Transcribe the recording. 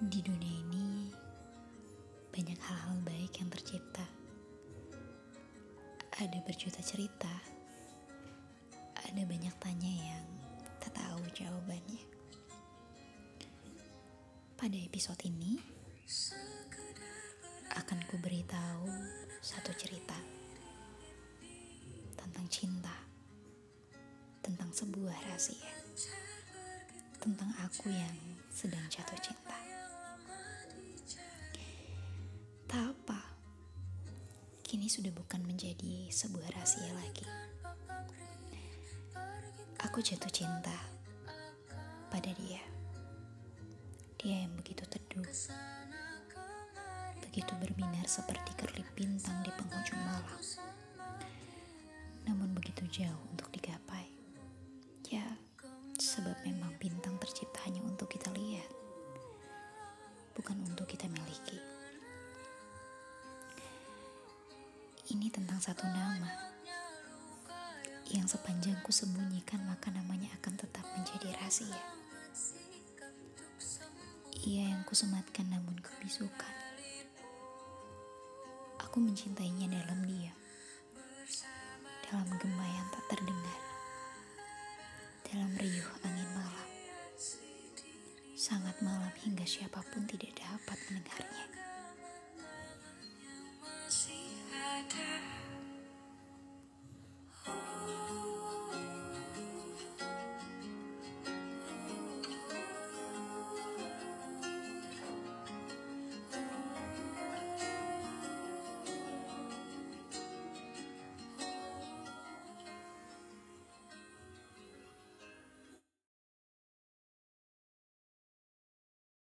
Di dunia ini banyak hal-hal baik yang tercipta. Ada berjuta cerita. Ada banyak tanya yang tak tahu jawabannya. Pada episode ini akan ku beritahu satu cerita tentang cinta, tentang sebuah rahasia, tentang aku yang sedang jatuh cinta. Tak apa, kini sudah bukan menjadi sebuah rahasia lagi. Aku jatuh cinta pada dia. Dia yang begitu teduh, begitu berbinar seperti kerlip bintang di penghujung malam. Namun begitu jauh untuk digapai. Ya, sebab memang bintang tercipta hanya untuk kita lihat, bukan untuk kita miliki. Ini tentang satu nama yang sepanjang ku sembunyikan maka namanya akan tetap menjadi rahasia. Ia yang kusematkan namun kebisukan. Aku mencintainya dalam diam. Dalam gema yang tak terdengar. Dalam riuh angin malam. Sangat malam hingga siapa pun tidak dapat mendengarnya.